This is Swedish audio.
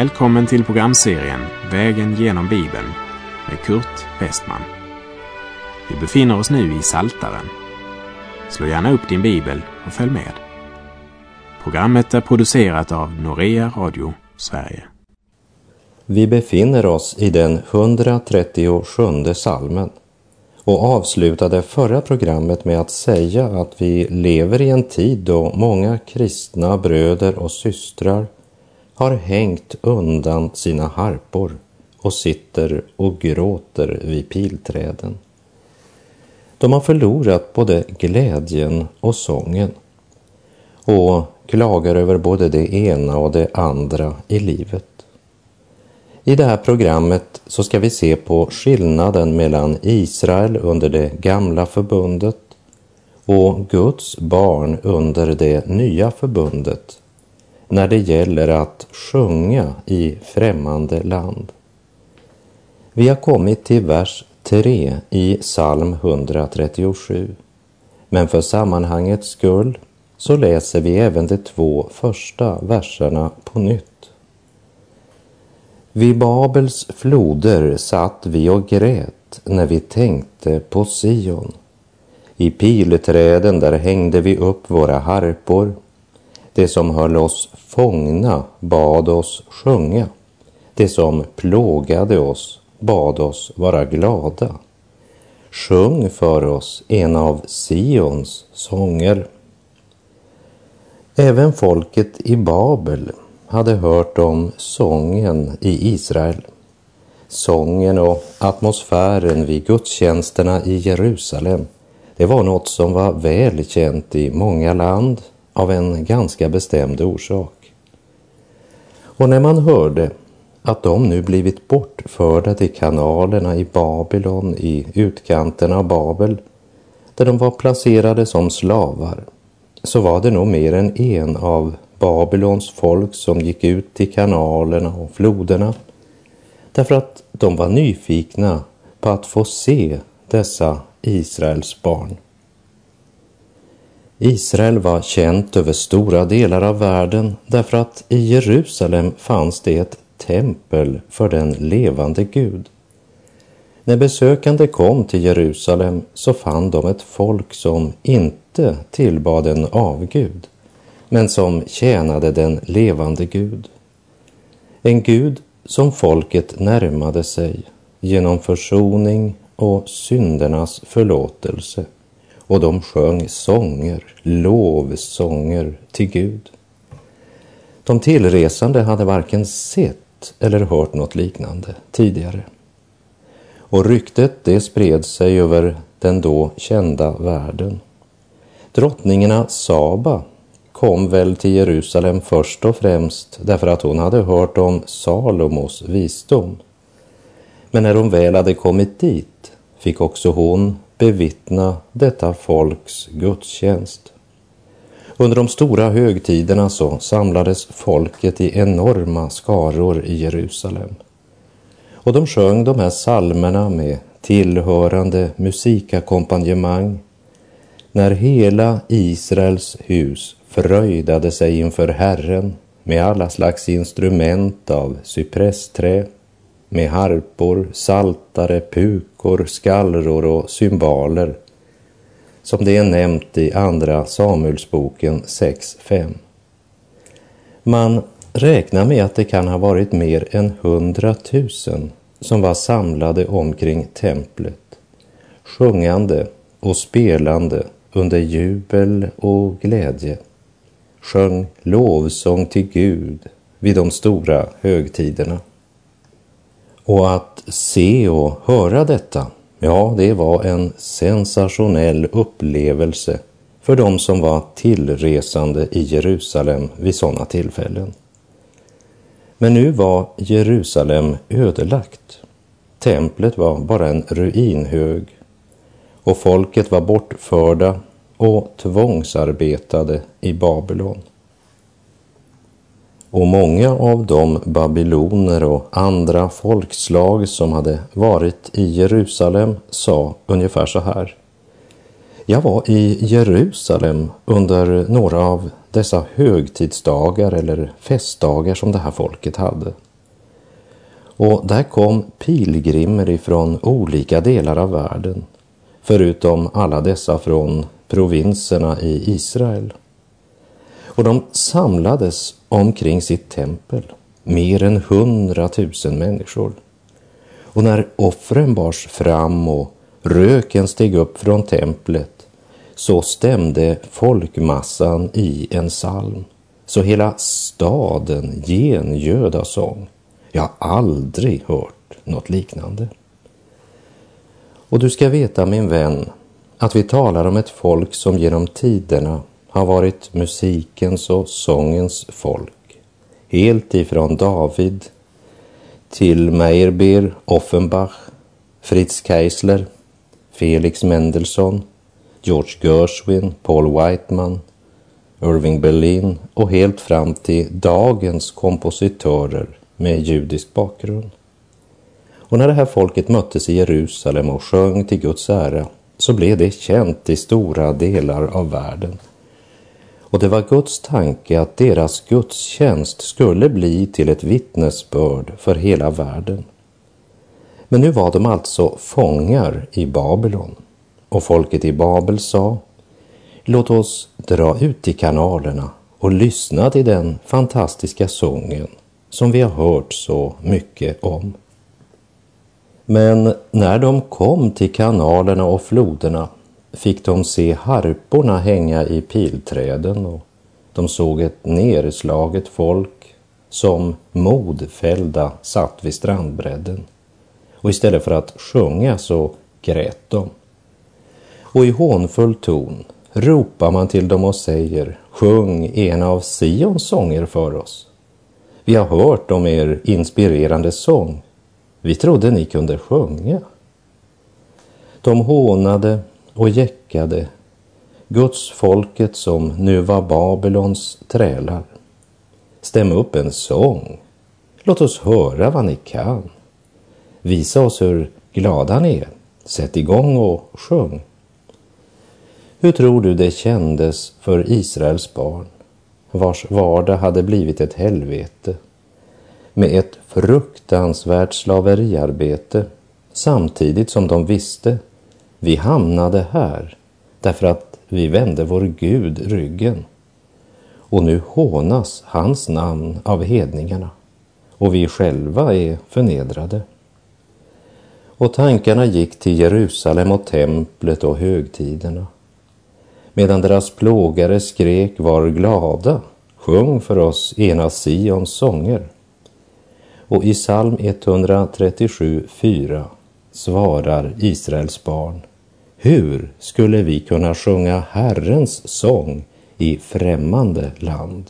Välkommen till programserien Vägen genom Bibeln med Kurt Westman. Vi befinner oss nu i Saltaren. Slå gärna upp din bibel och följ med. Programmet är producerat av Norea Radio Sverige. Vi befinner oss i den 137 salmen och avslutade förra programmet med att säga att vi lever i en tid då många kristna bröder och systrar har hängt undan sina harpor och sitter och gråter vid pilträden. De har förlorat både glädjen och sången och klagar över både det ena och det andra i livet. I det här programmet så ska vi se på skillnaden mellan Israel under det gamla förbundet och Guds barn under det nya förbundet när det gäller att sjunga i främmande land. Vi har kommit till vers 3 i psalm 137. Men för sammanhangets skull så läser vi även de två första verserna på nytt. Vid Babels floder satt vi och grät när vi tänkte på Sion. I pilträden där hängde vi upp våra harpor. Det som höll oss fångna bad oss sjunga. Det som plågade oss bad oss vara glada. Sjung för oss en av Sions sånger. Även folket i Babel hade hört om sången i Israel. Sången och atmosfären vid gudstjänsterna i Jerusalem, det var något som var väl känt i många land av en ganska bestämd orsak. Och när man hörde att de nu blivit bortförda till kanalerna i Babylon i utkanten av Babel, där de var placerade som slavar, så var det nog mer än en av Babylons folk som gick ut till kanalerna och floderna därför att de var nyfikna på att få se dessa Israels barn. Israel var känt över stora delar av världen därför att i Jerusalem fanns det ett tempel för den levande Gud. När besökande kom till Jerusalem så fann de ett folk som inte tillbad en avgud men som tjänade den levande Gud. En Gud som folket närmade sig genom försoning och syndernas förlåtelse och de sjöng sånger, lovsånger till Gud. De tillresande hade varken sett eller hört något liknande tidigare. Och ryktet det spred sig över den då kända världen. Drottningarna Saba kom väl till Jerusalem först och främst därför att hon hade hört om Salomos visdom. Men när hon väl hade kommit dit fick också hon bevittna detta folks gudstjänst. Under de stora högtiderna så samlades folket i enorma skaror i Jerusalem. Och de sjöng de här salmerna med tillhörande musikackompanjemang. när hela Israels hus fröjdade sig inför Herren med alla slags instrument av cypressträ, med harpor, saltare, pukor, skallror och cymbaler, som det är nämnt i Andra Samuelsboken 6.5. Man räknar med att det kan ha varit mer än hundratusen som var samlade omkring templet, sjungande och spelande under jubel och glädje sjöng lovsång till Gud vid de stora högtiderna. Och att se och höra detta, ja, det var en sensationell upplevelse för de som var tillresande i Jerusalem vid sådana tillfällen. Men nu var Jerusalem ödelagt. Templet var bara en ruinhög och folket var bortförda och tvångsarbetade i Babylon. Och många av de babyloner och andra folkslag som hade varit i Jerusalem sa ungefär så här. Jag var i Jerusalem under några av dessa högtidsdagar eller festdagar som det här folket hade. Och där kom pilgrimer ifrån olika delar av världen, förutom alla dessa från provinserna i Israel. Och de samlades omkring sitt tempel, mer än hundratusen människor. Och när offren bars fram och röken steg upp från templet så stämde folkmassan i en psalm så hela staden gengöd av sång. Jag har aldrig hört något liknande. Och du ska veta min vän att vi talar om ett folk som genom tiderna har varit musikens och sångens folk. Helt ifrån David till Meyerbeer, Offenbach, Fritz Keisler, Felix Mendelssohn, George Gershwin, Paul Whiteman, Irving Berlin och helt fram till dagens kompositörer med judisk bakgrund. Och när det här folket möttes i Jerusalem och sjöng till Guds ära så blev det känt i stora delar av världen. Och det var Guds tanke att deras gudstjänst skulle bli till ett vittnesbörd för hela världen. Men nu var de alltså fångar i Babylon och folket i Babel sa Låt oss dra ut i kanalerna och lyssna till den fantastiska sången som vi har hört så mycket om. Men när de kom till kanalerna och floderna fick de se harporna hänga i pilträden och de såg ett nerslaget folk som modfällda satt vid strandbredden. Och istället för att sjunga så grät de. Och i hånfull ton ropar man till dem och säger Sjung en av Sions sånger för oss. Vi har hört om er inspirerande sång. Vi trodde ni kunde sjunga. De hånade och jäckade Guds folket som nu var Babylons trälar. Stäm upp en sång. Låt oss höra vad ni kan. Visa oss hur glada ni är. Sätt igång och sjung. Hur tror du det kändes för Israels barn, vars vardag hade blivit ett helvete, med ett fruktansvärt slaveriarbete, samtidigt som de visste, vi hamnade här därför att vi vände vår Gud ryggen. Och nu hånas hans namn av hedningarna och vi själva är förnedrade. Och tankarna gick till Jerusalem och templet och högtiderna medan deras plågare skrek var glada, sjung för oss ena Sions sånger. Och i psalm 137, 4 svarar Israels barn, hur skulle vi kunna sjunga Herrens sång i främmande land?